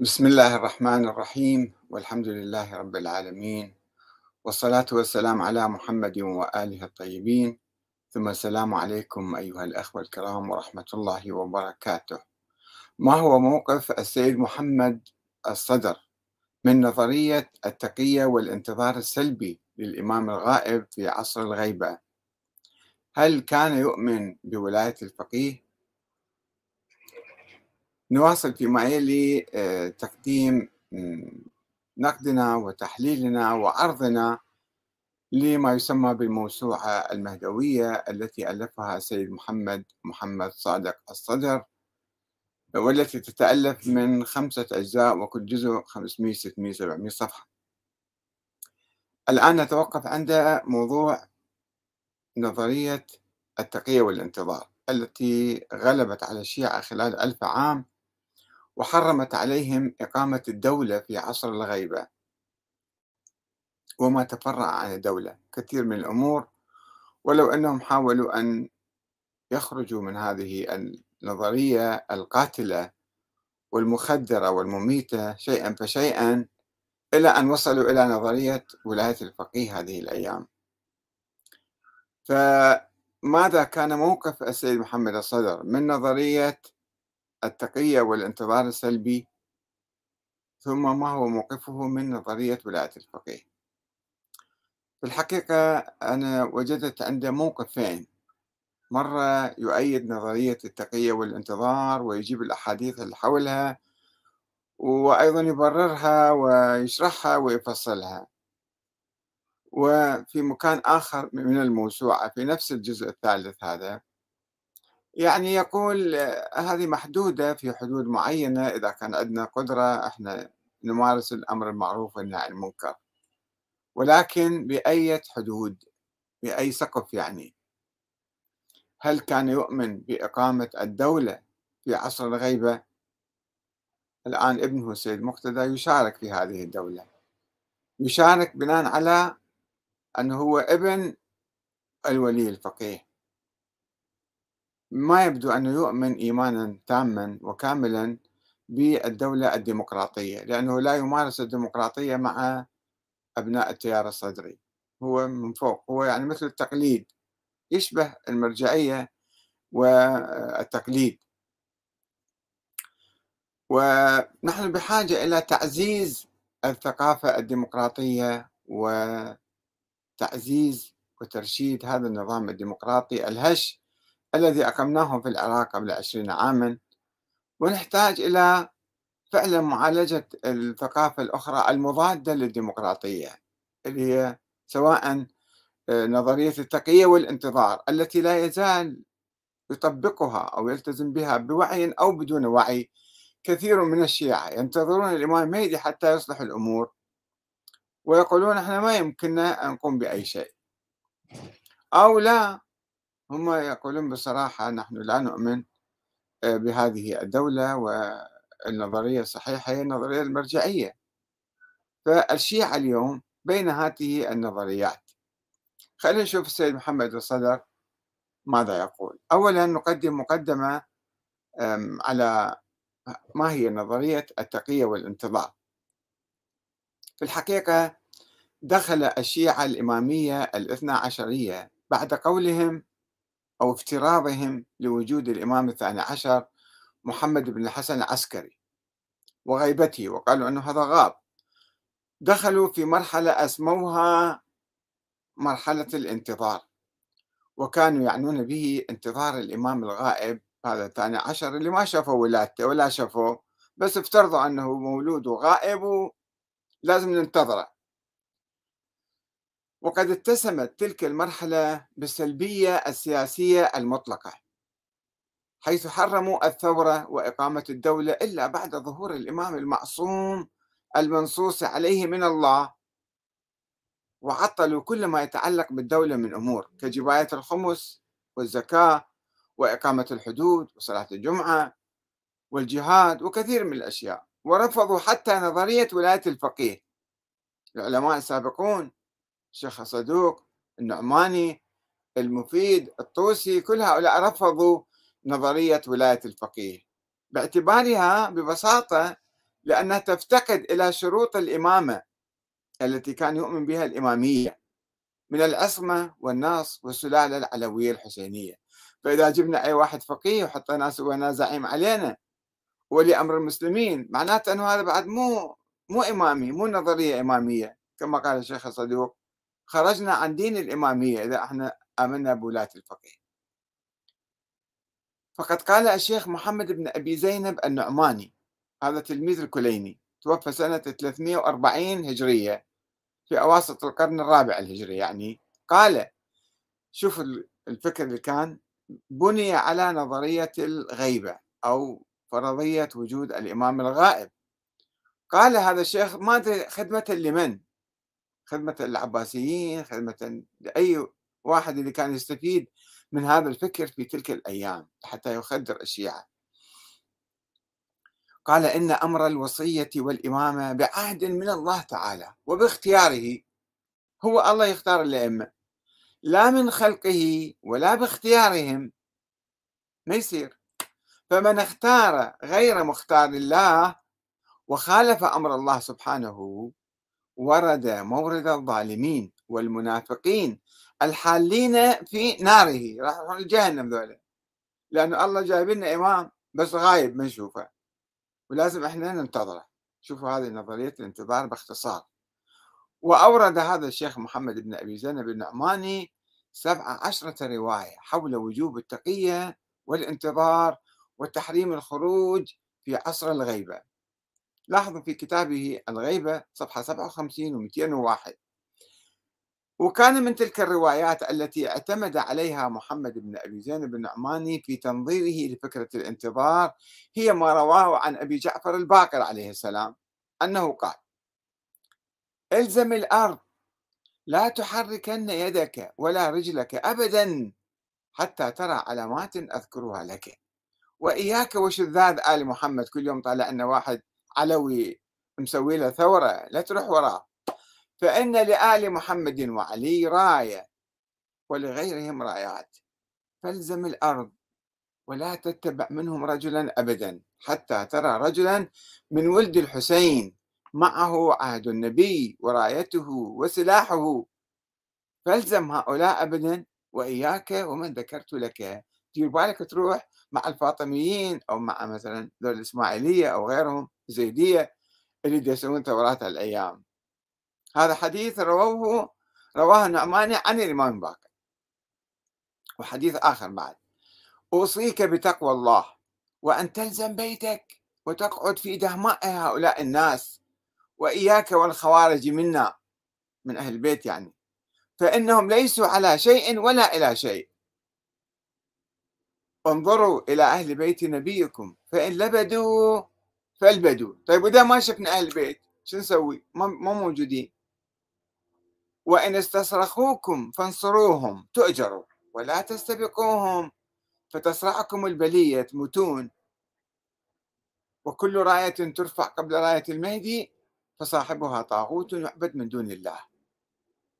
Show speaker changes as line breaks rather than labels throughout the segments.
بسم الله الرحمن الرحيم والحمد لله رب العالمين والصلاة والسلام على محمد وآله الطيبين ثم السلام عليكم أيها الأخوة الكرام ورحمة الله وبركاته. ما هو موقف السيد محمد الصدر؟ من نظرية التقية والانتظار السلبي للإمام الغائب في عصر الغيبة. هل كان يؤمن بولاية الفقيه؟ نواصل فيما يلي آه، تقديم نقدنا وتحليلنا وعرضنا لما يسمى بالموسوعة المهدوية التي ألفها السيد محمد محمد صادق الصدر والتي تتألف من خمسة أجزاء وكل جزء 500 600 700 صفحة. الآن نتوقف عند موضوع نظرية التقية والانتظار التي غلبت على الشيعة خلال ألف عام. وحرمت عليهم إقامة الدولة في عصر الغيبة. وما تفرع عن الدولة كثير من الأمور. ولو أنهم حاولوا أن يخرجوا من هذه النظرية القاتلة والمخدرة والمميتة شيئا فشيئا إلى أن وصلوا إلى نظرية ولاية الفقيه هذه الأيام. فماذا كان موقف السيد محمد الصدر من نظرية التقية والانتظار السلبي ثم ما هو موقفه من نظرية ولاية الفقيه. في الحقيقة أنا وجدت عنده موقفين. مرة يؤيد نظرية التقية والانتظار ويجيب الأحاديث اللي حولها وأيضا يبررها ويشرحها ويفصلها. وفي مكان آخر من الموسوعة في نفس الجزء الثالث هذا يعني يقول هذه محدودة في حدود معينة إذا كان عندنا قدرة إحنا نمارس الأمر المعروف والنهي عن المنكر. ولكن بأية حدود؟ بأي سقف يعني؟ هل كان يؤمن بإقامة الدولة في عصر الغيبة؟ الآن ابنه السيد مقتدى يشارك في هذه الدولة. يشارك بناء على أنه هو ابن الولي الفقيه. ما يبدو أنه يؤمن إيمانا تاما وكاملا بالدولة الديمقراطية لأنه لا يمارس الديمقراطية مع أبناء التيار الصدري. هو من فوق هو يعني مثل التقليد يشبه المرجعية والتقليد. ونحن بحاجة إلى تعزيز الثقافة الديمقراطية وتعزيز وترشيد هذا النظام الديمقراطي الهش الذي أقمناه في العراق قبل عشرين عاما ونحتاج إلى فعلا معالجة الثقافة الأخرى المضادة للديمقراطية اللي هي سواء آه، نظرية التقية والانتظار التي لا يزال يطبقها أو يلتزم بها بوعي أو بدون وعي كثير من الشيعة ينتظرون الإمام المهدي حتى يصلح الأمور ويقولون إحنا ما يمكننا أن نقوم بأي شيء أو لا هم يقولون بصراحة نحن لا نؤمن آه، بهذه الدولة والنظرية الصحيحة هي النظرية المرجعية. فالشيعة اليوم بين هذه النظريات. خلينا نشوف السيد محمد الصدر ماذا يقول. أولا نقدم مقدمة على ما هي نظرية التقية والانتظار. في الحقيقة دخل الشيعة الإمامية الاثنى عشرية بعد قولهم أو افتراضهم لوجود الإمام الثاني عشر محمد بن الحسن العسكري وغيبته وقالوا أنه هذا غاب. دخلوا في مرحلة أسموها مرحلة الانتظار وكانوا يعنون به انتظار الإمام الغائب هذا الثاني عشر اللي ما شافوا ولادته ولا شافوه بس افترضوا أنه مولود وغائب ولازم ننتظره. وقد اتسمت تلك المرحلة بالسلبية السياسية المطلقة حيث حرموا الثورة وإقامة الدولة إلا بعد ظهور الإمام المعصوم المنصوص عليه من الله وعطلوا كل ما يتعلق بالدولة من أمور كجباية الخمس والزكاة وإقامة الحدود وصلاة الجمعة والجهاد وكثير من الأشياء ورفضوا حتى نظرية ولاية الفقيه العلماء السابقون الشيخ صدوق النعماني المفيد الطوسي كل هؤلاء رفضوا نظرية ولاية الفقيه. باعتبارها ببساطة لأنها تفتقد إلى شروط الإمامة التي كان يؤمن بها الإمامية من العصمة والنص والسلالة العلوية الحسينية. فإذا جبنا أي واحد فقيه وحطيناه سويناه زعيم علينا ولي أمر المسلمين معناته أنه هذا بعد مو مو إمامي مو نظرية إمامية كما قال الشيخ الصدوق خرجنا عن دين الإمامية إذا إحنا آمنا بولاة الفقيه. فقد قال الشيخ محمد بن أبي زينب النعماني هذا تلميذ الكليني توفى سنة 340 هجرية في أواسط القرن الرابع الهجري. يعني قال شوف الفكر اللي كان بني على نظرية الغيبة أو فرضية وجود الإمام الغائب. قال هذا الشيخ ما أدري خدمة لمن؟ خدمة العباسيين خدمة لأي واحد اللي كان يستفيد من هذا الفكر في تلك الأيام حتى يخدر الشيعة. قال إن أمر الوصية والإمامة بعهد من الله تعالى وباختياره. هو الله يختار الأئمة. لا من خلقه ولا باختيارهم. ما يصير. فمن اختار غير مختار الله وخالف أمر الله سبحانه ورد مورد الظالمين والمنافقين الحالين في ناره راح يروحون لجهنم ذولا. لأنه الله جايب لنا إمام بس غايب ما نشوفه. ولازم إحنا ننتظره. شوفوا هذه نظرية الانتظار باختصار. وأورد هذا الشيخ محمد بن أبي زينب النعماني سبع عشرة رواية حول وجوب التقية والانتظار وتحريم الخروج في عصر الغيبة. لاحظوا في كتابه الغيبة صفحة 57 و 201 وكان من تلك الروايات التي اعتمد عليها محمد بن أبي زينب النعماني في تنظيره لفكرة الانتظار هي ما رواه عن أبي جعفر الباقر عليه السلام أنه قال: الزم الأرض لا تحركن يدك ولا رجلك ابدا حتى ترى علامات أذكرها لك. وإياك وشذاذ آل محمد. كل يوم طالع لنا واحد علوي مسوي له ثورة لا تروح وراه فإن لآل محمد وعلي راية ولغيرهم رايات. فالزم الأرض ولا تتبع منهم رجلا أبدا. حتى ترى رجلا من ولد الحسين معه عهد النبي ورايته وسلاحه. فالزم هؤلاء أبدا وإياك ومن ذكرت لك. دير بالك تروح مع الفاطميين أو مع مثلا ذول الإسماعيلية أو غيرهم. زيدية اللي يسوون ثورات الأيام. هذا حديث رواه رواه النعماني عن الإمام باكر. وحديث آخر بعد. أوصيك بتقوى الله وأن تلزم بيتك وتقعد في دهماء هؤلاء الناس وإياك والخوارج منا من أهل البيت يعني. فإنهم ليسوا على شيء ولا إلى شيء. انظروا إلى أهل بيت نبيكم. فإن لبدوا فالبدوا طيب وإذا ما شفنا أهل البيت شو نسوي؟ ما موجودين. وإن استصرخوكم فانصروهم تؤجروا ولا تستبقوهم فتصرعكم البلية تموتون. وكل راية ترفع قبل راية المهدي فصاحبها طاغوت يعبد من دون الله.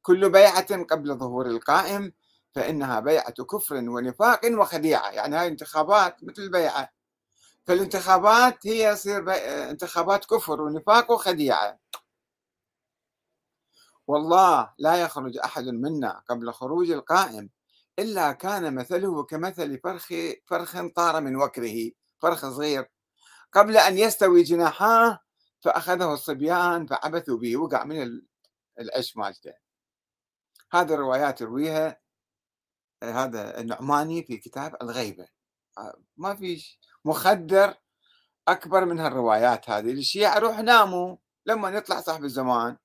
كل بيعة قبل ظهور القائم فإنها بيعة كفر ونفاق وخديعة. يعني هاي انتخابات مثل البيعة. فالانتخابات هي يصير انتخابات كفر ونفاق وخديعة. والله لا يخرج أحد منا قبل خروج القائم إلا كان مثله كمثل فرخ فرخ طار من وكره فرخ صغير. قبل أن يستوي جناحاه فأخذه الصبيان فعبثوا به وقع من العش مالته. هذه الروايات يرويها هذا النعماني في كتاب الغيبة. ما في مخدر أكبر من هالروايات هذه الشيعة روح ناموا لما يطلع صاحب الزمان.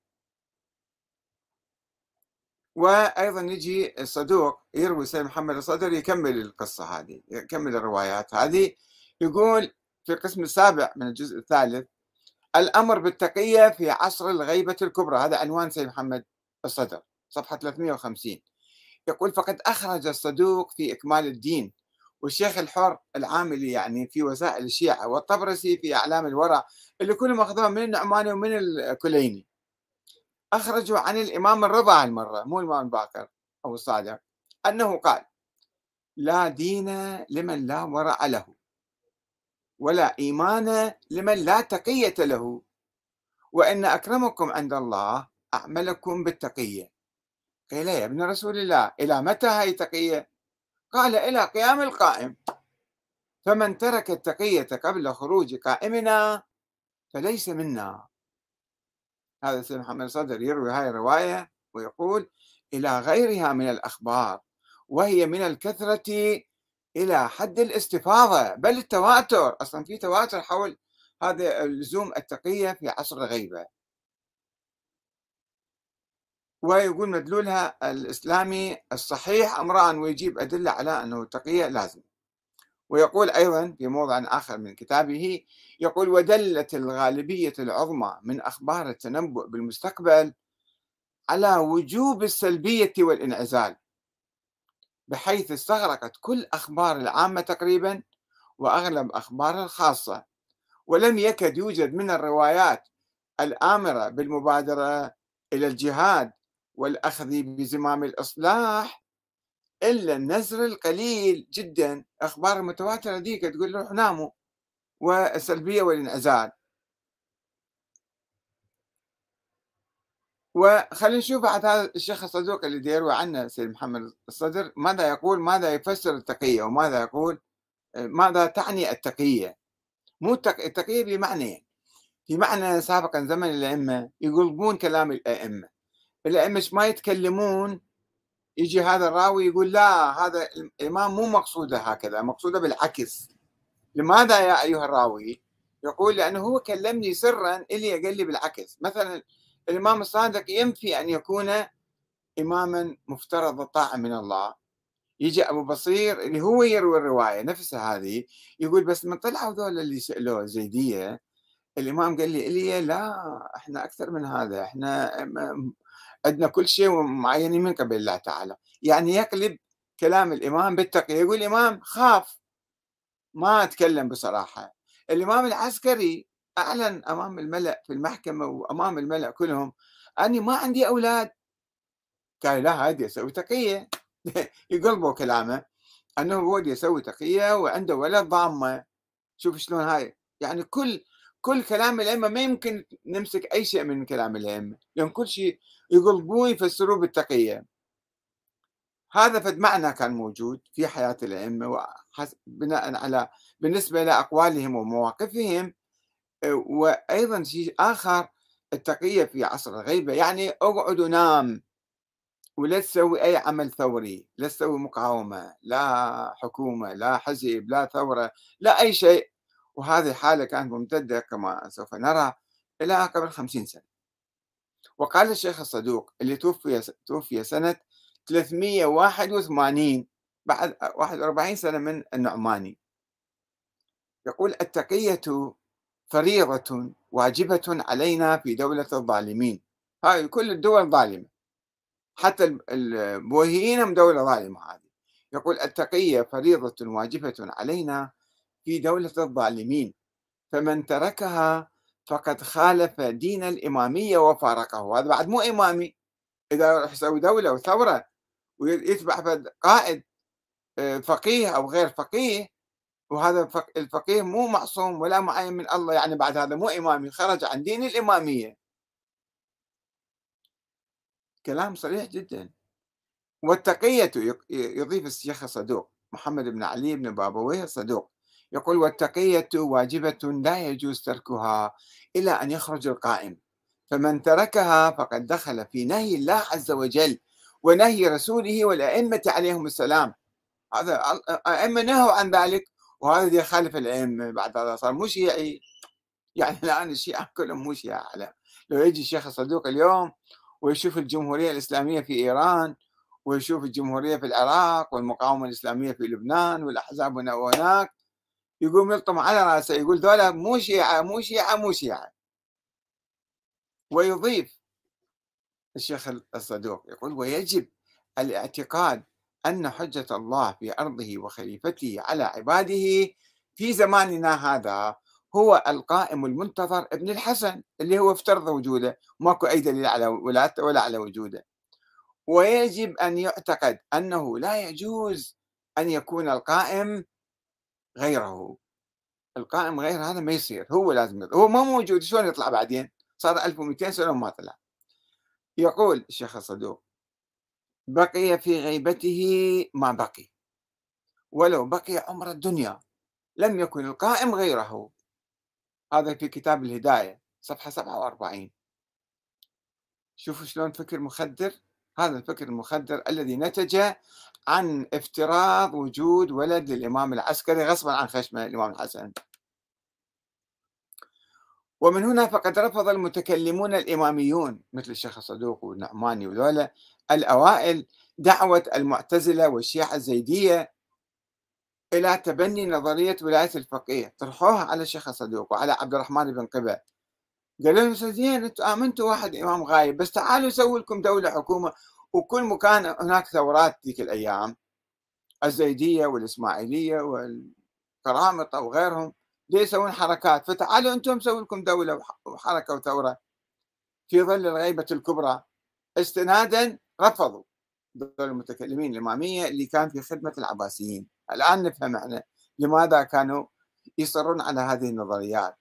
وأيضا يجي الصدوق يروي سيد محمد الصدر يكمل القصة هذه يكمل الروايات هذه يقول في القسم السابع من الجزء الثالث الأمر بالتقية في عصر الغيبة الكبرى. هذا عنوان سيد محمد الصدر صفحة 350 يقول فقد أخرج الصدوق في إكمال الدين والشيخ الحر العاملي يعني في وسائل الشيعة والطبرسي في أعلام الورع اللي كلهم اخذوها من النعماني ومن الكليني. أخرجوا عن الإمام الرضا المرة مو الإمام باكر أو الصادق أنه قال لا دين لمن لا ورع له ولا إيمان لمن لا تقية له وإن أكرمكم عند الله أعملكم بالتقية. قيل يا ابن رسول الله إلى متى هاي تقية؟ قال إلى قيام القائم. فمن ترك التقية قبل خروج قائمنا فليس منا. هذا سيد محمد صدر يروي هاي الرواية ويقول إلى غيرها من الأخبار وهي من الكثرة إلى حد الاستفاضة بل التواتر أصلا في تواتر حول هذا لزوم التقية في عصر الغيبة. ويقول مدلولها الإسلامي الصحيح أمران ويجيب أدلة على أنه التقية لازم. ويقول أيضا في موضع آخر من كتابه يقول ودلت الغالبية العظمى من أخبار التنبؤ بالمستقبل على وجوب السلبية والإنعزال بحيث استغرقت كل أخبار العامة تقريبا وأغلب أخبار الخاصة ولم يكد يوجد من الروايات الآمرة بالمبادرة إلى الجهاد والأخذ بزمام الإصلاح إلا النزر القليل جدا. أخبار المتواترة ذيك تقول روح ناموا والسلبية والانعزال. وخلينا نشوف بعد هذا الشيخ الصدوق اللي يروي عنه سيد محمد الصدر ماذا يقول؟ ماذا يفسر التقية؟ وماذا يقول؟ ماذا تعني التقية؟ مو التقية بمعنى في معنى سابقا زمن الأئمة يقلبون كلام الأئمة. الأئمة ما يتكلمون يجي هذا الراوي يقول لا هذا الإمام مو مقصوده هكذا مقصوده بالعكس. لماذا يا أيها الراوي يقول؟ لأنه هو كلمني سرا إلي قال لي بالعكس. مثلا الإمام الصادق ينفي أن يكون إماما مفترض الطاعة من الله. يجي أبو بصير اللي هو يروي الرواية نفسها هذه يقول بس من طلعوا ذول اللي سألوه زيدية الإمام قال لي إلي لا إحنا أكثر من هذا إحنا عندنا كل شيء معينين من قبل الله تعالى. يعني يقلب كلام الإمام بالتقية يقول الإمام خاف. ما تكلم بصراحة. الإمام العسكري أعلن أمام الملأ في المحكمة وأمام الملأ كلهم أني ما عندي أولاد. قال لا هذه يسوي تقية. يقلبوا كلامه. أنه هو يسوي تقية وعنده ولد ضامة. شوف شلون هاي. يعني كل كل كلام الأئمة ما يمكن نمسك أي شيء من كلام الأئمة. لأن كل شيء يقلبوه يفسروه بالتقية هذا فد معنى كان موجود في حياة الأئمة بناء على بالنسبة لأقوالهم ومواقفهم وأيضا شيء آخر التقية في عصر الغيبة يعني اقعد ونام ولا تسوي أي عمل ثوري لا تسوي مقاومة لا حكومة لا حزب لا ثورة لا أي شيء. وهذه حالة كانت ممتدة كما سوف نرى إلى قبل خمسين سنة. وقال الشيخ الصدوق اللي توفي توفي سنة 381 بعد 41 سنة من النعماني. يقول التقية فريضة واجبة علينا في دولة الظالمين. هاي كل الدول ظالمة. حتى البويهيين هم دولة ظالمة هذه. يقول التقية فريضة واجبة علينا في دولة الظالمين. فمن تركها فقد خالف دين الإمامية وفارقه هذا بعد مو إمامي. إذا راح يسوي دولة وثورة ويتبع قائد آه، فقيه أو غير فقيه وهذا الفقيه مو معصوم ولا معين من الله يعني بعد هذا مو إمامي خرج عن دين الإمامية. كلام صريح جدا. والتقية يضيف الشيخ الصدوق محمد بن علي بن بابويه الصدوق يقول والتقية واجبة لا يجوز تركها إلى أن يخرج القائم فمن تركها فقد دخل في نهي الله عز وجل ونهي رسوله والأئمة عليهم السلام. هذا أئمة نهوا عن ذلك وهذا يخالف الأئمة بعد هذا صار مو شيعي. يعني الآن الشيعة كلهم مو شيعة لو يجي الشيخ الصدوق اليوم ويشوف الجمهورية الإسلامية في إيران ويشوف الجمهورية في العراق والمقاومة الإسلامية في لبنان والأحزاب هنا وهناك يقوم يلطم على رأسه يقول ذولا مو شيعة مو شيعة مو شيعة ويضيف الشيخ الصدوق يقول ويجب الاعتقاد أن حجة الله في أرضه وخليفته على عباده في زماننا هذا هو القائم المنتظر ابن الحسن اللي هو افترض وجوده. ماكو أي دليل على ولادته ولا على وجوده. ويجب أن يعتقد أنه لا يجوز أن يكون القائم غيره. القائم غير هذا ما يصير هو لازم يطلع. هو ما موجود شلون يطلع بعدين؟ صار 1200 سنة وما طلع. يقول الشيخ الصدوق بقي في غيبته ما بقي. ولو بقي عمر الدنيا لم يكن القائم غيره. هذا في كتاب الهداية صفحة 47 شوفوا شلون فكر مخدر. هذا الفكر المخدر الذي نتج عن افتراض وجود ولد للإمام العسكري غصبا عن خشمه الإمام الحسن. ومن هنا فقد رفض المتكلمون الإماميون مثل الشيخ الصدوق والنعماني وذولا الأوائل دعوة المعتزلة والشيعة الزيدية إلى تبني نظرية ولاية الفقيه. طرحوها على الشيخ الصدوق وعلى عبد الرحمن بن قبة. قالوا لهم زين أنتم امنتوا واحد إمام غايب بس تعالوا سووا لكم دولة حكومة. وكل مكان هناك ثورات ذيك الأيام الزيدية والإسماعيلية والقرامطه وغيرهم ليه يسوون حركات؟ فتعالوا أنتم سووا لكم دولة وحركة وثورة في ظل الغيبة الكبرى. استنادا رفضوا دول المتكلمين الإمامية اللي كان في خدمة العباسيين. الآن نفهم إحنا لماذا كانوا يصرون على هذه النظريات.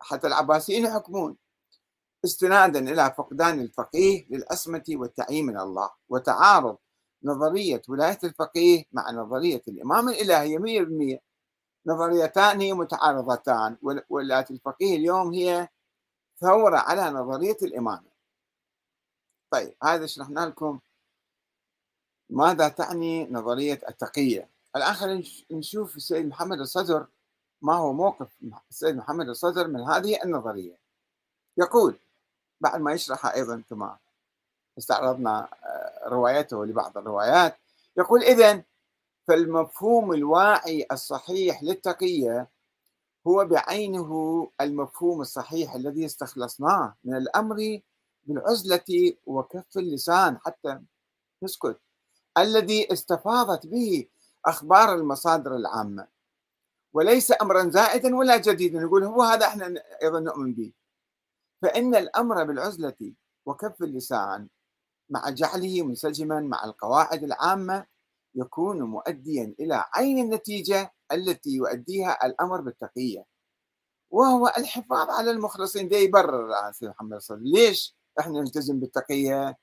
حتى العباسيين يحكمون. استنادا إلى فقدان الفقيه للعصمه والتعيين من الله وتعارض نظرية ولاية الفقيه مع نظرية الإمام الالهيه 100% نظريتان متعارضتان ولاية الفقيه اليوم هي ثورة على نظرية الامامه طيب هذا شرحنا لكم ماذا تعني نظرية التقية. الان خلينا نشوف السيد محمد الصدر ما هو موقف السيد محمد الصدر من هذه النظرية. يقول بعد ما يشرح أيضا كما استعرضنا آه، روايته لبعض الروايات يقول إذن فالمفهوم الواعي الصحيح للتقية هو بعينه المفهوم الصحيح الذي استخلصناه من الأمر بالعزلة وكف اللسان حتى نسكت الذي استفاضت به أخبار المصادر العامة. وليس امرا زائدا ولا جديدا. يقول هو هذا إحنا أيضا نؤمن به. فإن الأمر بالعزلة وكف اللسان مع جعله منسجما مع القواعد العامة يكون مؤديا إلى عين النتيجة التي يؤديها الأمر بالتقية. وهو الحفاظ على المخلصين. ده يبرر سيدي محمد صلى ليش إحنا نلتزم بالتقية؟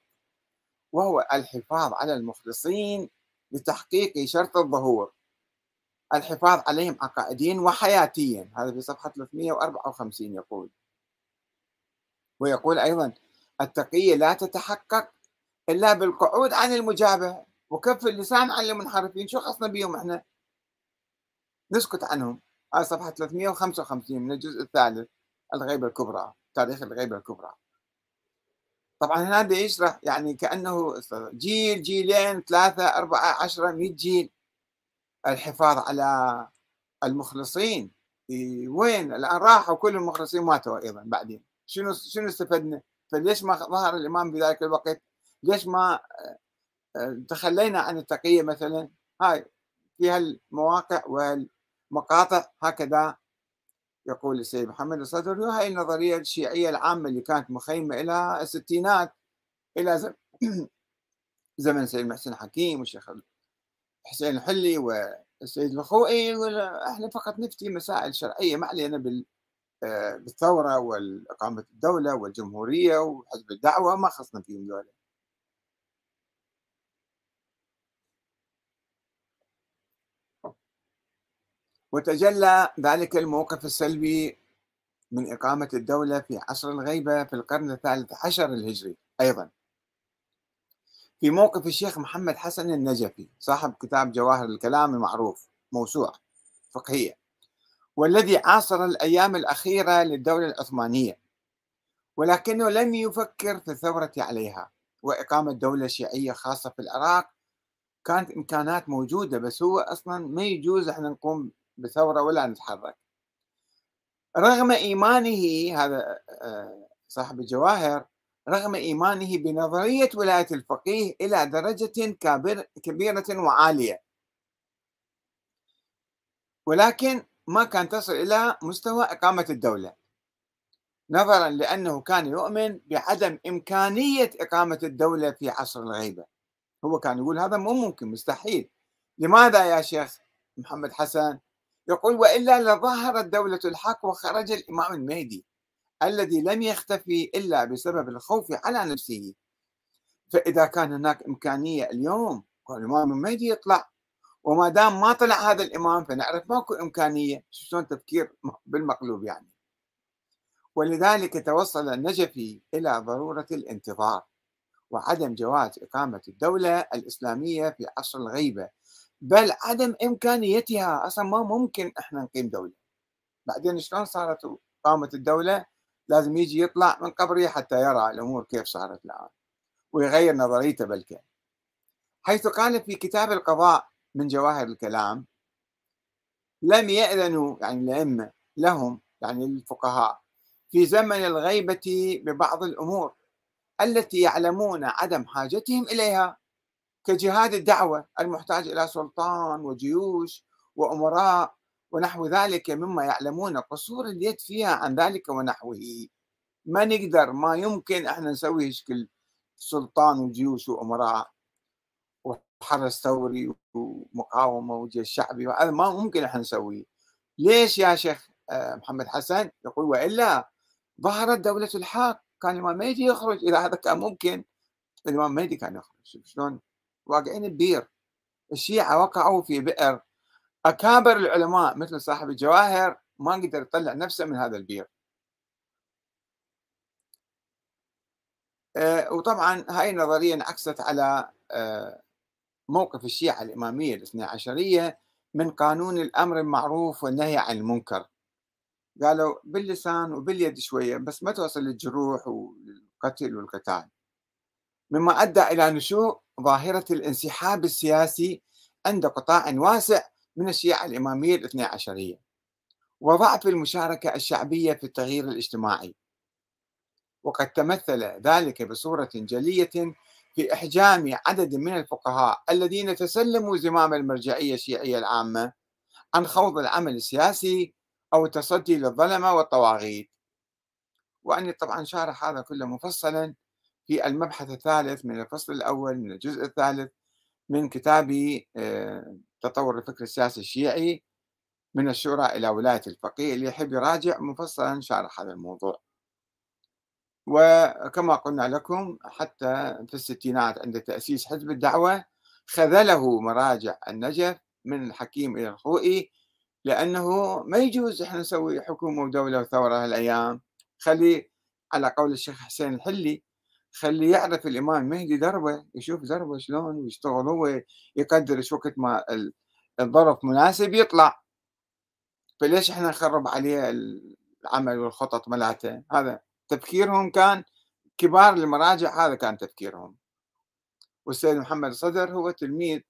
وهو الحفاظ على المخلصين لتحقيق شرط الظهور. الحفاظ عليهم عقائديا وحياتيا. هذا في صفحة 354 يقول. ويقول أيضا التقية لا تتحقق إلا بالقعود عن المجابهة وكف اللسان عن المنحرفين. شو خصنا بهم إحنا؟ نسكت عنهم. هذه صفحة 355 من الجزء الثالث الغيبة الكبرى تاريخ الغيبة الكبرى. طبعا هذا يشرح يعني كأنه جيل جيلين ثلاثة أربعة عشرة مئة جيل. الحفاظ على المخلصين وين الآن راحوا كل المخلصين ماتوا أيضا بعدين شنو شنو استفدنا؟ فليش ما ظهر الإمام بذلك الوقت؟ ليش ما آه، تخلينا عن التقية مثلا؟ هاي في هالمواقع والمقاطع هكذا يقول السيد محمد الصدري وهي النظرية الشيعية العامة اللي كانت مخيمة إلى الستينات إلى زمن السيد محسن حكيم والشيخ حسين الحلي والسيد الخوئي إحنا فقط نفتي مسائل شرعية ما علينا بال آه، بالثورة واقامه الدولة والجمهورية وحزب الدعوة ما خصنا فيهم ذولا. وتجلى ذلك الموقف السلبي من إقامة الدولة في عصر الغيبة في القرن الثالث عشر الهجري أيضا. في موقف الشيخ محمد حسن النجفي صاحب كتاب جواهر الكلام المعروف موسوعة فقهية والذي عاصر الأيام الأخيرة للدولة العثمانية ولكنه لم يفكر في الثورة عليها وإقامة دولة شيعية خاصة في العراق كانت إمكانات موجودة بس هو أصلا ما يجوز إحنا نقوم بثورة ولا نتحرك. رغم إيمانه هذا آه، صاحب الجواهر رغم إيمانه بنظرية ولاية الفقيه إلى درجة كبيرة وعالية. ولكن ما كان تصل إلى مستوى إقامة الدولة. نظرا لأنه كان يؤمن بعدم إمكانية إقامة الدولة في عصر الغيبة. هو كان يقول هذا مو ممكن مستحيل. لماذا يا شيخ محمد حسن؟ يقول وإلا لظهرت دولة الحق وخرج الإمام المهدي. الذي لم يختفي إلا بسبب الخوف على نفسه. فإذا كان هناك إمكانية اليوم الإمام المهدي يطلع. وما دام ما طلع هذا الإمام فنعرف ماكو إمكانية شلون تفكير بالمقلوب يعني. ولذلك توصل النجفي إلى ضرورة الانتظار وعدم جواز إقامة الدولة الإسلامية في عصر الغيبة. بل عدم إمكانيتها أصلا ما ممكن إحنا نقيم دولة. بعدين شلون صارت قامت الدولة؟ لازم يجي يطلع من قبره حتى يرى الأمور كيف صارت الآن ويغير نظريته بلكن حيث قال في كتاب القضاء من جواهر الكلام لم يأذنوا يعني الأئمة لهم يعني الفقهاء في زمن الغيبة ببعض الأمور التي يعلمون عدم حاجتهم إليها كجهاد الدعوة المحتاج إلى سلطان وجيوش وأمراء ونحو ذلك مما يعلمون. قصور اليد فيها عن ذلك ونحوه. ما نقدر ما يمكن إحنا نسوي شكل سلطان وجيوش وأمراء وحرس ثوري ومقاومة وجيش شعبي. هذا ما ممكن إحنا نسويه. ليش يا شيخ آه، محمد حسن؟ يقول وإلا ظهرت دولة الحق. كان الإمام مهدي يخرج. إذا هذا كان ممكن الإمام مهدي كان يخرج. شلون؟ واقعين ببير. الشيعة وقعوا في بئر. أكابر العلماء مثل صاحب الجواهر ما قدر يطلع نفسه من هذا البير. آه، وطبعا هاي النظرية انعكست على آه، موقف الشيعة الإمامية الاثنى عشرية من قانون الأمر المعروف والنهي عن المنكر. قالوا باللسان وباليد شوية بس ما توصل للجروح والقتل والقتال. مما أدى إلى نشوء ظاهرة الانسحاب السياسي عند قطاع واسع من الشيعة الإمامية الاثنى عشرية وضعف المشاركة الشعبية في التغيير الاجتماعي. وقد تمثل ذلك بصورة جلية في إحجام عدد من الفقهاء الذين تسلموا زمام المرجعية الشيعية العامة عن خوض العمل السياسي أو التصدي للظلمة والطواغيت. وأني طبعا شارح هذا كله مفصلا في المبحث الثالث من الفصل الأول من الجزء الثالث من كتابي آه، تطور الفكر السياسي الشيعي من الشورى إلى ولاية الفقيه اللي يحب يراجع مفصلا شارح هذا الموضوع. وكما قلنا لكم حتى في الستينات عند تأسيس حزب الدعوة خذله مراجع النجف من الحكيم إلى الخوئي لأنه ما يجوز إحنا نسوي حكومة ودولة وثورة هالأيام. خلي على قول الشيخ حسين الحلي خلي يعرف الإمام المهدي دربة يشوف دربة شلون ويشتغل هو يقدر شو وقت ما الظرف مناسب يطلع. فليش إحنا نخرب عليه العمل والخطط ملاته هذا تفكيرهم كان كبار المراجع هذا كان تفكيرهم. والسيد محمد الصدر هو تلميذ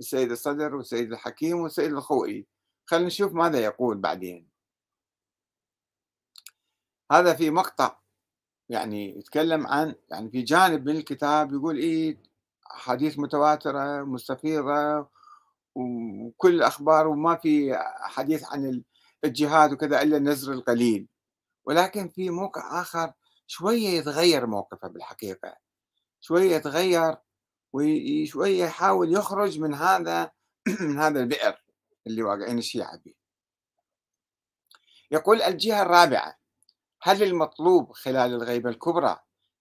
السيد الصدر والسيد الحكيم والسيد الخوئي. خلينا نشوف ماذا يقول بعدين. هذا في مقطع. يعني يتكلم عن يعني في جانب من الكتاب يقول إيه حديث متواترة مستفيضة وكل الأخبار وما في حديث عن الجهاد وكذا إلا النزر القليل. ولكن في موقع آخر شوية يتغير موقفه بالحقيقة. شوية يتغير وشوية يحاول يخرج من هذا من هذا البئر اللي واقعين الشيعة به يقول الجهة الرابعة هل المطلوب خلال الغيبة الكبرى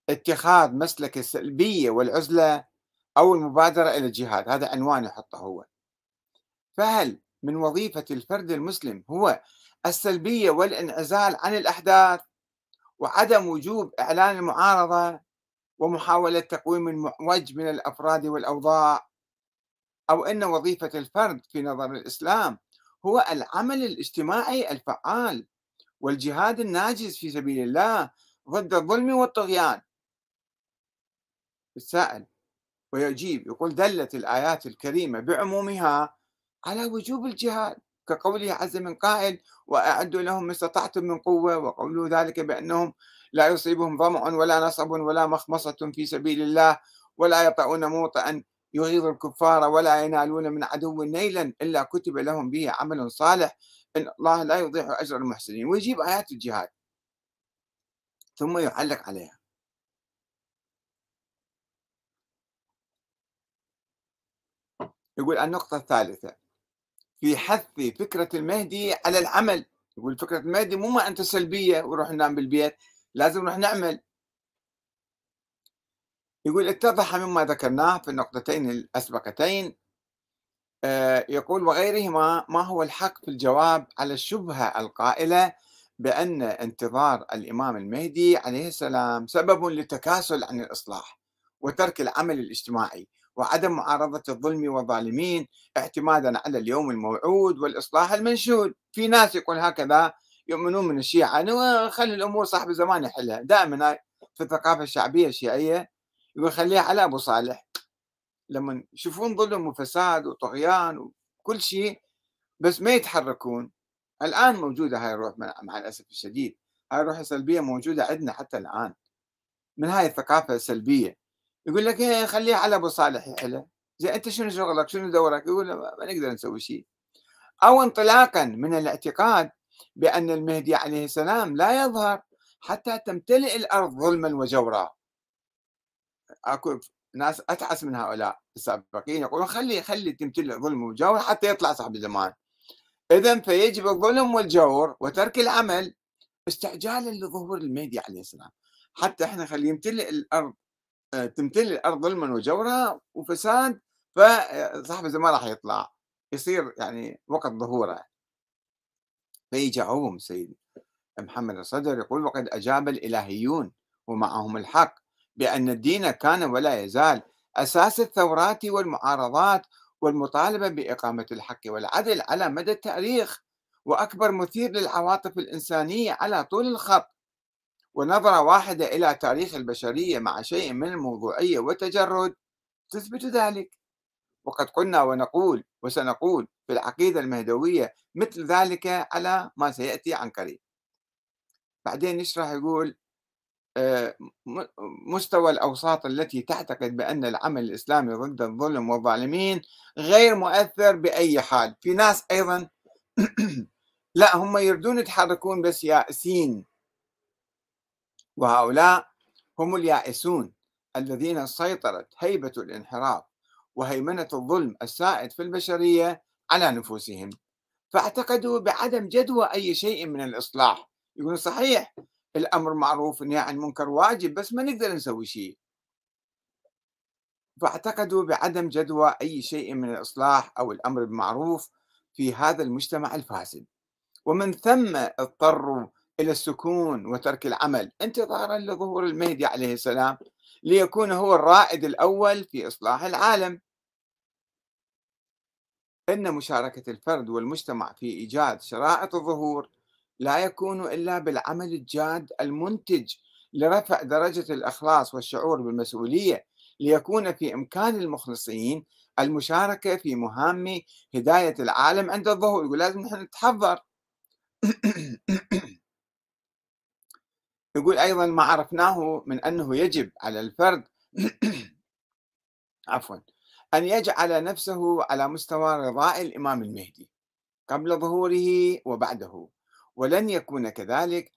اتخاذ مسلك السلبية والعزلة أو المبادرة إلى الجهاد؟ هذا عنوان يحطه هو. فهل من وظيفة الفرد المسلم هو السلبية والانعزال عن الأحداث وعدم وجوب إعلان المعارضة ومحاولة تقويم المعوج من الأفراد والأوضاع؟ أو أن وظيفة الفرد في نظر الإسلام هو العمل الاجتماعي الفعال والجهاد الناجز في سبيل الله ضد الظلم والطغيان. السائل ويجيب يقول دلت الآيات الكريمة بعمومها على وجوب الجهاد كقوله عز من قائل وأعدوا لهم ما استطعتم من قوة وقولوا ذلك بأنهم لا يصيبهم ظمأ ولا نصب ولا مخمصة في سبيل الله ولا يطعون موطئا يغيظ الكفار ولا ينالون من عدو نيلا إلا كتب لهم به عمل صالح إن الله لا يضيع أجر المحسنين ويجيب آيات الجهاد. ثم يعلق عليها. يقول النقطة الثالثة في حث فكرة المهدي على العمل. يقول فكرة المهدي مو ما أنت سلبية وروح ننام بالبيت لازم نروح نعمل. يقول اتضح مما ذكرناه في النقطتين الأسبقتين يقول وغيرهما ما هو الحق في الجواب على الشبهة القائلة بأن انتظار الإمام المهدي عليه السلام سبب للتكاسل عن الإصلاح وترك العمل الاجتماعي وعدم معارضة الظلم والظالمين اعتمادا على اليوم الموعود والإصلاح المنشود. في ناس يقول هكذا يؤمنون من الشيعة خلي الأمور صاحب الزمان يحلها. دائما في الثقافة الشعبية الشيعية يقول خليها على أبو صالح. لما يشوفون ظلم وفساد وطغيان وكل شيء بس ما يتحركون. الآن موجودة هاي الروح مع الأسف الشديد. هاي الروح السلبية موجودة عندنا حتى الآن. من هاي الثقافة السلبية. يقول لك إيه خليها على أبو صالح يحلها زين أنت شنو شغلك؟ شنو دورك؟ يقول ما نقدر نسوي شيء. أو انطلاقا من الاعتقاد بأن المهدي عليه السلام لا يظهر حتى تمتلئ الأرض ظلما وجورا. أكو ناس اتعس من هؤلاء السابقين يقولون خلي خلي تمتلئ ظلم وجور حتى يطلع صاحب الزمان. اذا فيجب الظلم والجور وترك العمل استعجالا لظهور المهدي عليه السلام. حتى إحنا خلي يمتلئ الأرض آه، تمتلئ الأرض ظلما وجورا وفساد فصاحب الزمان راح يطلع. يصير يعني وقت ظهوره. فيجاوبهم سيدي محمد الصدر يقول وقد أجاب الإلهيون ومعهم الحق. بأن الدين كان ولا يزال أساس الثورات والمعارضات والمطالبة بإقامة الحق والعدل على مدى التاريخ وأكبر مثير للعواطف الإنسانية على طول الخط. ونظرة واحدة إلى تاريخ البشرية مع شيء من الموضوعية والتجرد تثبت ذلك. وقد قلنا ونقول وسنقول في العقيدة المهدوية مثل ذلك على ما سيأتي عن قريب. بعدين يشرح يقول مستوى الأوساط التي تعتقد بأن العمل الإسلامي ضد الظلم والظالمين غير مؤثر بأي حال. في ناس أيضا لا هم يردون يتحركون بس يائسين وهؤلاء هم اليائسون الذين سيطرت هيبة الانحراف وهيمنة الظلم السائد في البشرية على نفوسهم. فاعتقدوا بعدم جدوى أي شيء من الإصلاح. يقولون صحيح الأمر معروف والنهي عن المنكر واجب بس ما نقدر نسوي شيء. فاعتقدوا بعدم جدوى أي شيء من الإصلاح أو الأمر بالمعروف في هذا المجتمع الفاسد. ومن ثم اضطروا إلى السكون وترك العمل انتظارا لظهور المهدي عليه السلام ليكون هو الرائد الأول في إصلاح العالم. إن مشاركة الفرد والمجتمع في إيجاد شرائط الظهور لا يكون إلا بالعمل الجاد المنتج لرفع درجة الإخلاص والشعور بالمسؤولية ليكون في إمكان المخلصين المشاركة في مهام هداية العالم عند الظهور. يقول لازم نحن نتحضر. يقول أيضا ما عرفناه من أنه يجب على الفرد عفوا أن يجعل نفسه على مستوى رضاء الإمام المهدي قبل ظهوره وبعده. ولن يكون كذلك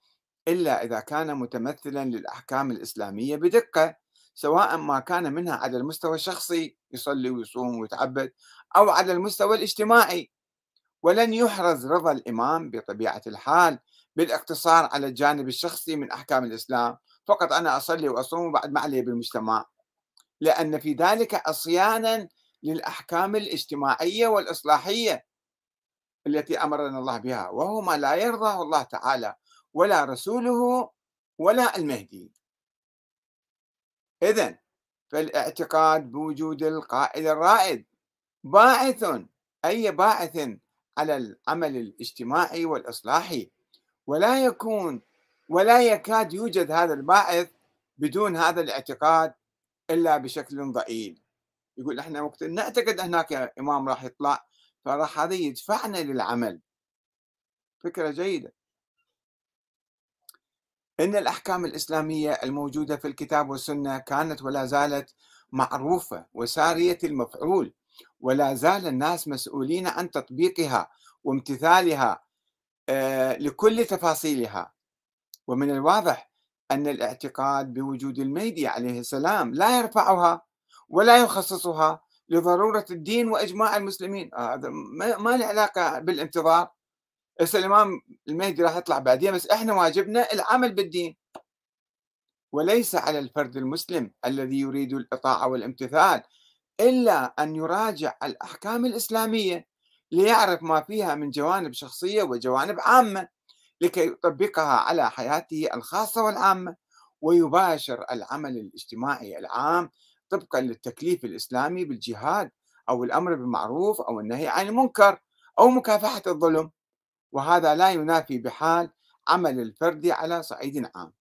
إلا إذا كان متمثلا للأحكام الإسلامية بدقة سواء ما كان منها على المستوى الشخصي يصلي ويصوم ويتعبد أو على المستوى الاجتماعي. ولن يحرز رضا الإمام بطبيعة الحال بالاقتصار على الجانب الشخصي من أحكام الإسلام. فقط أنا أصلي وأصوم وبعد ما علي بالمجتمع. لأن في ذلك عصيانا للأحكام الاجتماعية والإصلاحية. التي أمرنا الله بها وهو ما لا يرضاه الله تعالى ولا رسوله ولا المهدي. إذن فالاعتقاد بوجود القائد الرائد. باعث أي باعث على العمل الاجتماعي والإصلاحي. ولا يكون ولا يكاد يوجد هذا الباعث بدون هذا الاعتقاد إلا بشكل ضئيل. يقول إحنا وقت نعتقد هناك إمام راح يطلع فراح هذا يدفعنا للعمل. فكرة جيدة. إن الأحكام الإسلامية الموجودة في الكتاب والسنة كانت ولا زالت معروفة وسارية المفعول ولا زال الناس مسؤولين عن تطبيقها وامتثالها آه، لكل تفاصيلها. ومن الواضح أن الاعتقاد بوجود المهدي عليه السلام لا يرفعها ولا يخصصها لضرورة الدين وإجماع المسلمين. آه، هذا ما له علاقة بالانتظار. هسه الإمام المهدي راح يطلع بعدين بس إحنا واجبنا العمل بالدين. وليس على الفرد المسلم الذي يريد الإطاعة والامتثال إلا أن يراجع الأحكام الإسلامية ليعرف ما فيها من جوانب شخصية وجوانب عامة لكي يطبقها على حياته الخاصة والعامة ويباشر العمل الاجتماعي العام طبقا للتكليف الإسلامي بالجهاد أو الأمر بالمعروف أو النهي عن المنكر أو مكافحة الظلم وهذا لا ينافي بحال عمل الفرد على صعيد عام.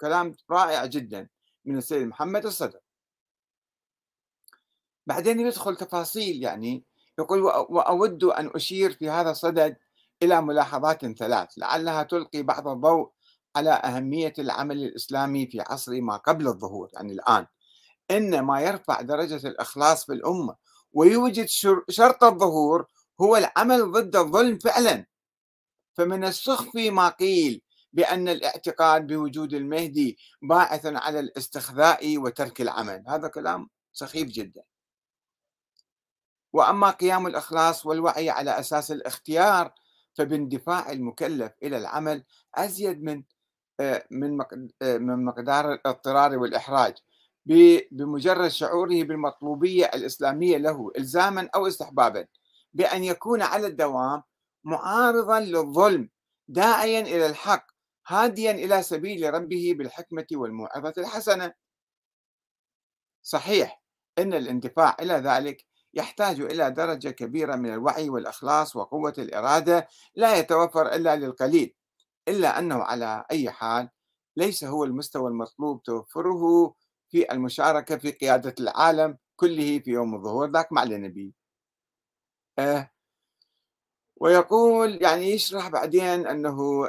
كلام رائع جدا من السيد محمد الصدر. بعدين يدخل تفاصيل يعني يقول وأود أن أشير في هذا الصدد إلى ملاحظات ثلاث لعلها تلقي بعض الضوء على أهمية العمل الإسلامي في عصر ما قبل الظهور يعني الآن. إن ما يرفع درجة الإخلاص في الأمة ويوجد شرط الظهور هو العمل ضد الظلم فعلا. فمن السخف ما قيل بأن الاعتقاد بوجود المهدي باعث على الاستخذاء وترك العمل. هذا كلام سخيف جدا. وأما قيام الإخلاص والوعي على أساس الاختيار فباندفاع المكلف إلى العمل أزيد من آه، من آه، من مقدار الاضطرار والإحراج. بمجرد شعوره بالمطلوبية الإسلامية له إلزاما أو استحبابا بأن يكون على الدوام معارضا للظلم داعيا إلى الحق هاديا إلى سبيل ربه بالحكمة والموعظة الحسنة. صحيح أن الاندفاع إلى ذلك يحتاج إلى درجة كبيرة من الوعي والإخلاص وقوة الإرادة لا يتوفر إلا للقليل إلا أنه على أي حال ليس هو المستوى المطلوب توفره في المشاركة في قيادة العالم كله في يوم الظهور ذاك مع النبي آه. ويقول يعني يشرح بعدين أنه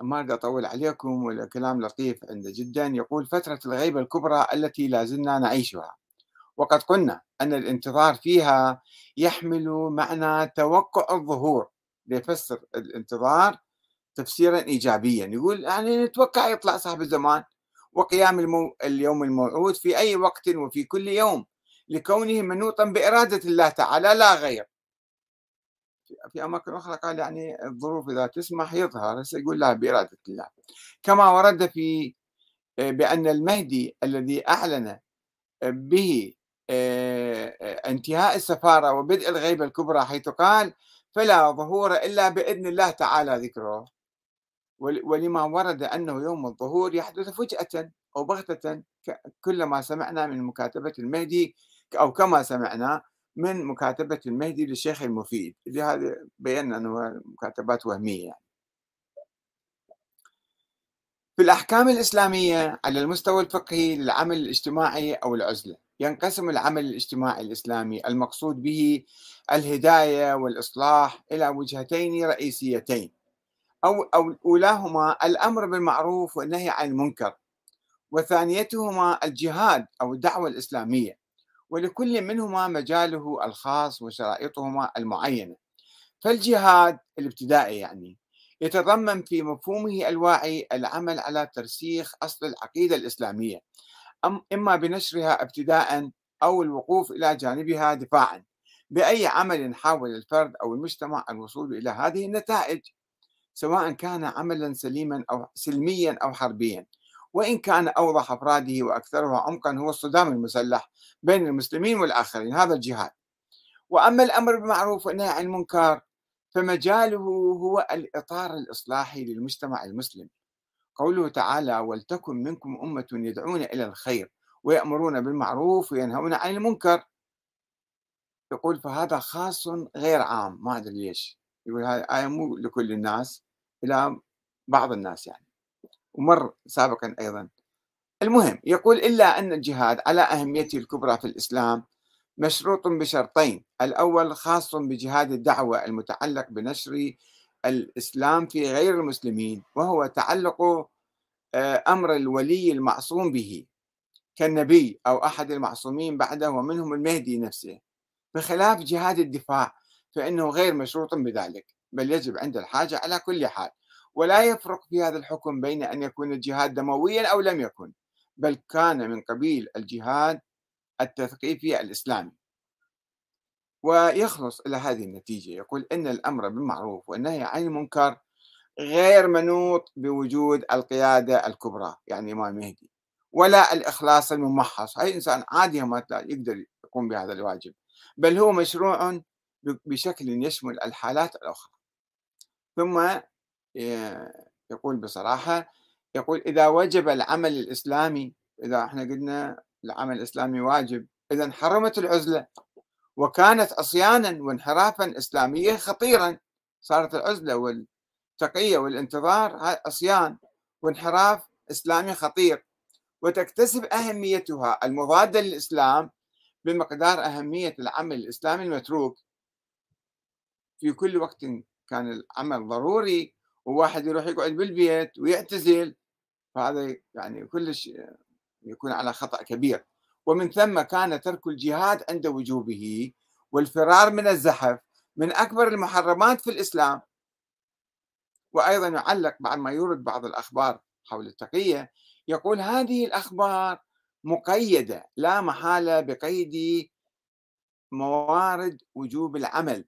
ما أريد أطول عليكم ولا كلام لطيف عنده جدا. يقول فترة الغيبة الكبرى التي لازلنا نعيشها. وقد قلنا أن الانتظار فيها يحمل معنى توقع الظهور. ليفسر الانتظار تفسيرا إيجابيا. يقول يعني نتوقع يطلع صاحب الزمان وقيام. اليوم الموعود في أي وقت وفي كل يوم لكونه منوطا بإرادة الله تعالى لا غير في أماكن أخرى قال يعني الظروف إذا تسمح يظهر هسه يقول لا بإرادة الله كما ورد في بأن المهدي الذي أعلن به آه، آه، انتهاء السفارة وبدء الغيبة الكبرى حيث قال فلا ظهور إلا بإذن الله تعالى ذكره ولما ورد أنه يوم الظهور يحدث فجأة أو بغتة كلما سمعنا من مكاتبة المهدي أو كما سمعنا من مكاتبة المهدي للشيخ المفيد اللي هذا بينا أنه مكاتبات وهمية يعني. في الأحكام الإسلامية على المستوى الفقهي للعمل الاجتماعي أو العزلة ينقسم العمل الاجتماعي الإسلامي المقصود به الهداية والإصلاح إلى وجهتين رئيسيتين أو أو أولاهما الأمر بالمعروف والنهي عن المنكر وثانيتهما الجهاد أو الدعوة الإسلامية ولكل منهما مجاله الخاص وشرائطهما المعينة. فالجهاد الابتدائي يعني يتضمن في مفهومه الواعي العمل على ترسيخ أصل العقيدة الإسلامية إما بنشرها ابتداء أو الوقوف إلى جانبها دفاعا بأي عمل حاول الفرد أو المجتمع الوصول إلى هذه النتائج. سواء كان عملا سليما أو سلميا أو حربيا. وإن كان أوضح أفراده وأكثرها عمقا هو الصدام المسلح بين المسلمين والآخرين هذا الجهاد. وأما الأمر بالمعروف والنهي عن المنكر فمجاله هو الإطار الإصلاحي للمجتمع المسلم. قوله تعالى ولتكن منكم أمة يدعون إلى الخير ويأمرون بالمعروف وينهون عن المنكر. يقول فهذا خاص غير عام. ما أدري ليش. يقول هذه آية مو لكل الناس إلى بعض الناس يعني. ومر سابقا أيضا. المهم يقول إلا أن الجهاد على أهميته الكبرى في الإسلام مشروط بشرطين. الأول خاص بجهاد الدعوة المتعلق بنشر الإسلام في غير المسلمين وهو تعلق آه، أمر الولي المعصوم به كالنبي أو أحد المعصومين بعده ومنهم المهدي نفسه. بخلاف جهاد الدفاع فإنه غير مشروط بذلك بل يجب عند الحاجة على كل حال. ولا يفرق في هذا الحكم بين أن يكون الجهاد دمويا أو لم يكن بل كان من قبيل الجهاد التثقيفي الإسلامي. ويخلص إلى هذه النتيجة يقول إن الأمر بالمعروف والنهي عن المنكر غير منوط بوجود القيادة الكبرى. يعني الإمام المهدي ولا الإخلاص الممحص. أي إنسان عادي ما يقدر يقوم بهذا الواجب. بل هو مشروع بشكل يشمل الحالات الأخرى. ثم يقول بصراحة يقول إذا وجب العمل الإسلامي إذا إحنا قلنا العمل الإسلامي واجب إذا حرمت العزلة وكانت عصيانا وانحرافا إسلاميا خطيرا صارت العزلة والتقية والانتظار عصيان وانحراف إسلامي خطير. وتكتسب أهميتها المضادة للإسلام بمقدار أهمية العمل الإسلامي المتروك في كل وقت كان العمل ضروري وواحد يروح يقعد بالبيت ويعتزل فهذا يعني كلش يكون على خطأ كبير. ومن ثم كان ترك الجهاد عند وجوبه والفرار من الزحف من أكبر المحرمات في الإسلام. وأيضا يعلق بعد ما يورد بعض الأخبار حول التقية يقول هذه الأخبار مقيدة لا محالة بقيد موارد وجوب العمل.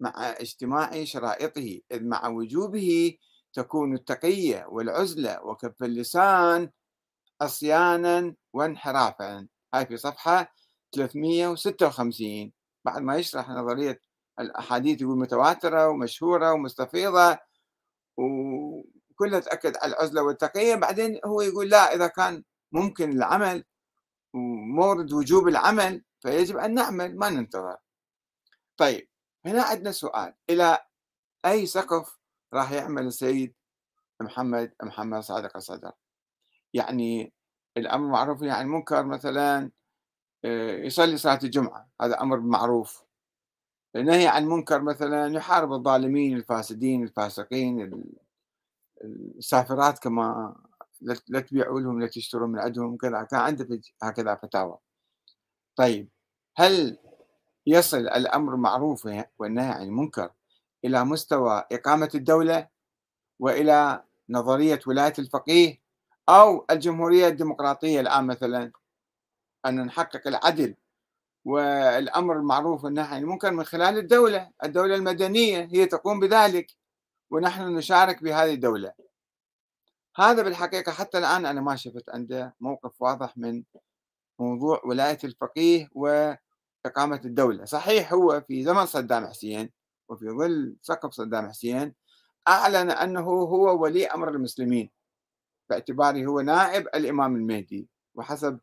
مع اجتماع شرائطه إذ مع وجوبه تكون التقية والعزلة وكف اللسان عصيانا وانحرافا. هاي في صفحة 356 بعد ما يشرح نظرية الأحاديث يقول متواترة ومشهورة ومستفيضة وكلها تأكد على العزلة والتقية. بعدين هو يقول لا إذا كان ممكن العمل ومورد وجوب العمل فيجب أن نعمل ما ننتظر. طيب. هنا عندنا سؤال إلى أي سقف راح يعمل السيد محمد محمد صادق الصدر؟ يعني الأمر معروف يعني المنكر مثلا آه، يصلي صلاة الجمعة هذا أمر معروف. النهي عن المنكر مثلا يحارب الظالمين الفاسدين الفاسقين السافرات كما لا تبيعوا لهم لا تشتروا من عندهم كذا كان عنده هكذا فتاوى. طيب هل يصل الأمر معروف والنهي عن المنكر إلى مستوى إقامة الدولة وإلى نظرية ولاية الفقيه أو الجمهورية الديمقراطية الآن مثلا أن نحقق العدل والأمر المعروف والنهي عن المنكر من خلال الدولة. الدولة المدنية هي تقوم بذلك ونحن نشارك بهذه الدولة. هذا بالحقيقة حتى الآن أنا ما شفت عنده موقف واضح من موضوع ولاية الفقيه وإقامة الدولة. صحيح هو في زمن صدام حسين وفي ظل سقف صدام حسين أعلن أنه هو ولي أمر المسلمين. باعتباره هو نائب الإمام المهدي وحسب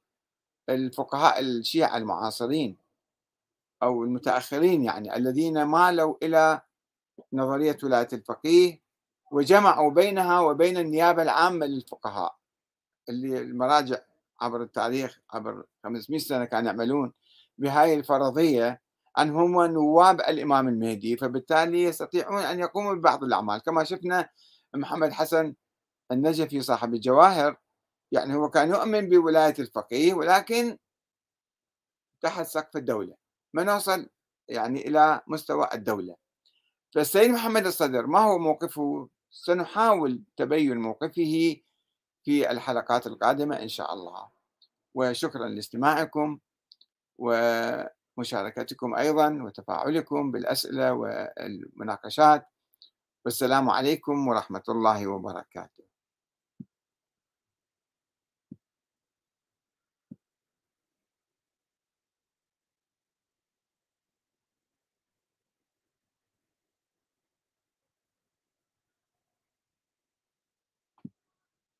الفقهاء الشيعة المعاصرين أو المتأخرين يعني الذين مالوا إلى نظرية ولاية الفقيه وجمعوا بينها وبين النيابة العامة للفقهاء. اللي المراجع عبر التاريخ عبر 500 سنة كانوا يعملون بهاي الفرضية أن هم نواب الإمام المهدي فبالتالي يستطيعون أن يقوموا ببعض الأعمال. كما شفنا محمد حسن النجفي صاحب الجواهر يعني هو كان يؤمن بولاية الفقيه ولكن تحت سقف الدولة. ما نوصل يعني إلى مستوى الدولة. فالسيد محمد الصدر ما هو موقفه؟ سنحاول تبين موقفه في الحلقات القادمة إن شاء الله. وشكرا لاستماعكم. ومشاركتكم أيضا وتفاعلكم بالأسئلة والمناقشات. والسلام عليكم ورحمة الله وبركاته.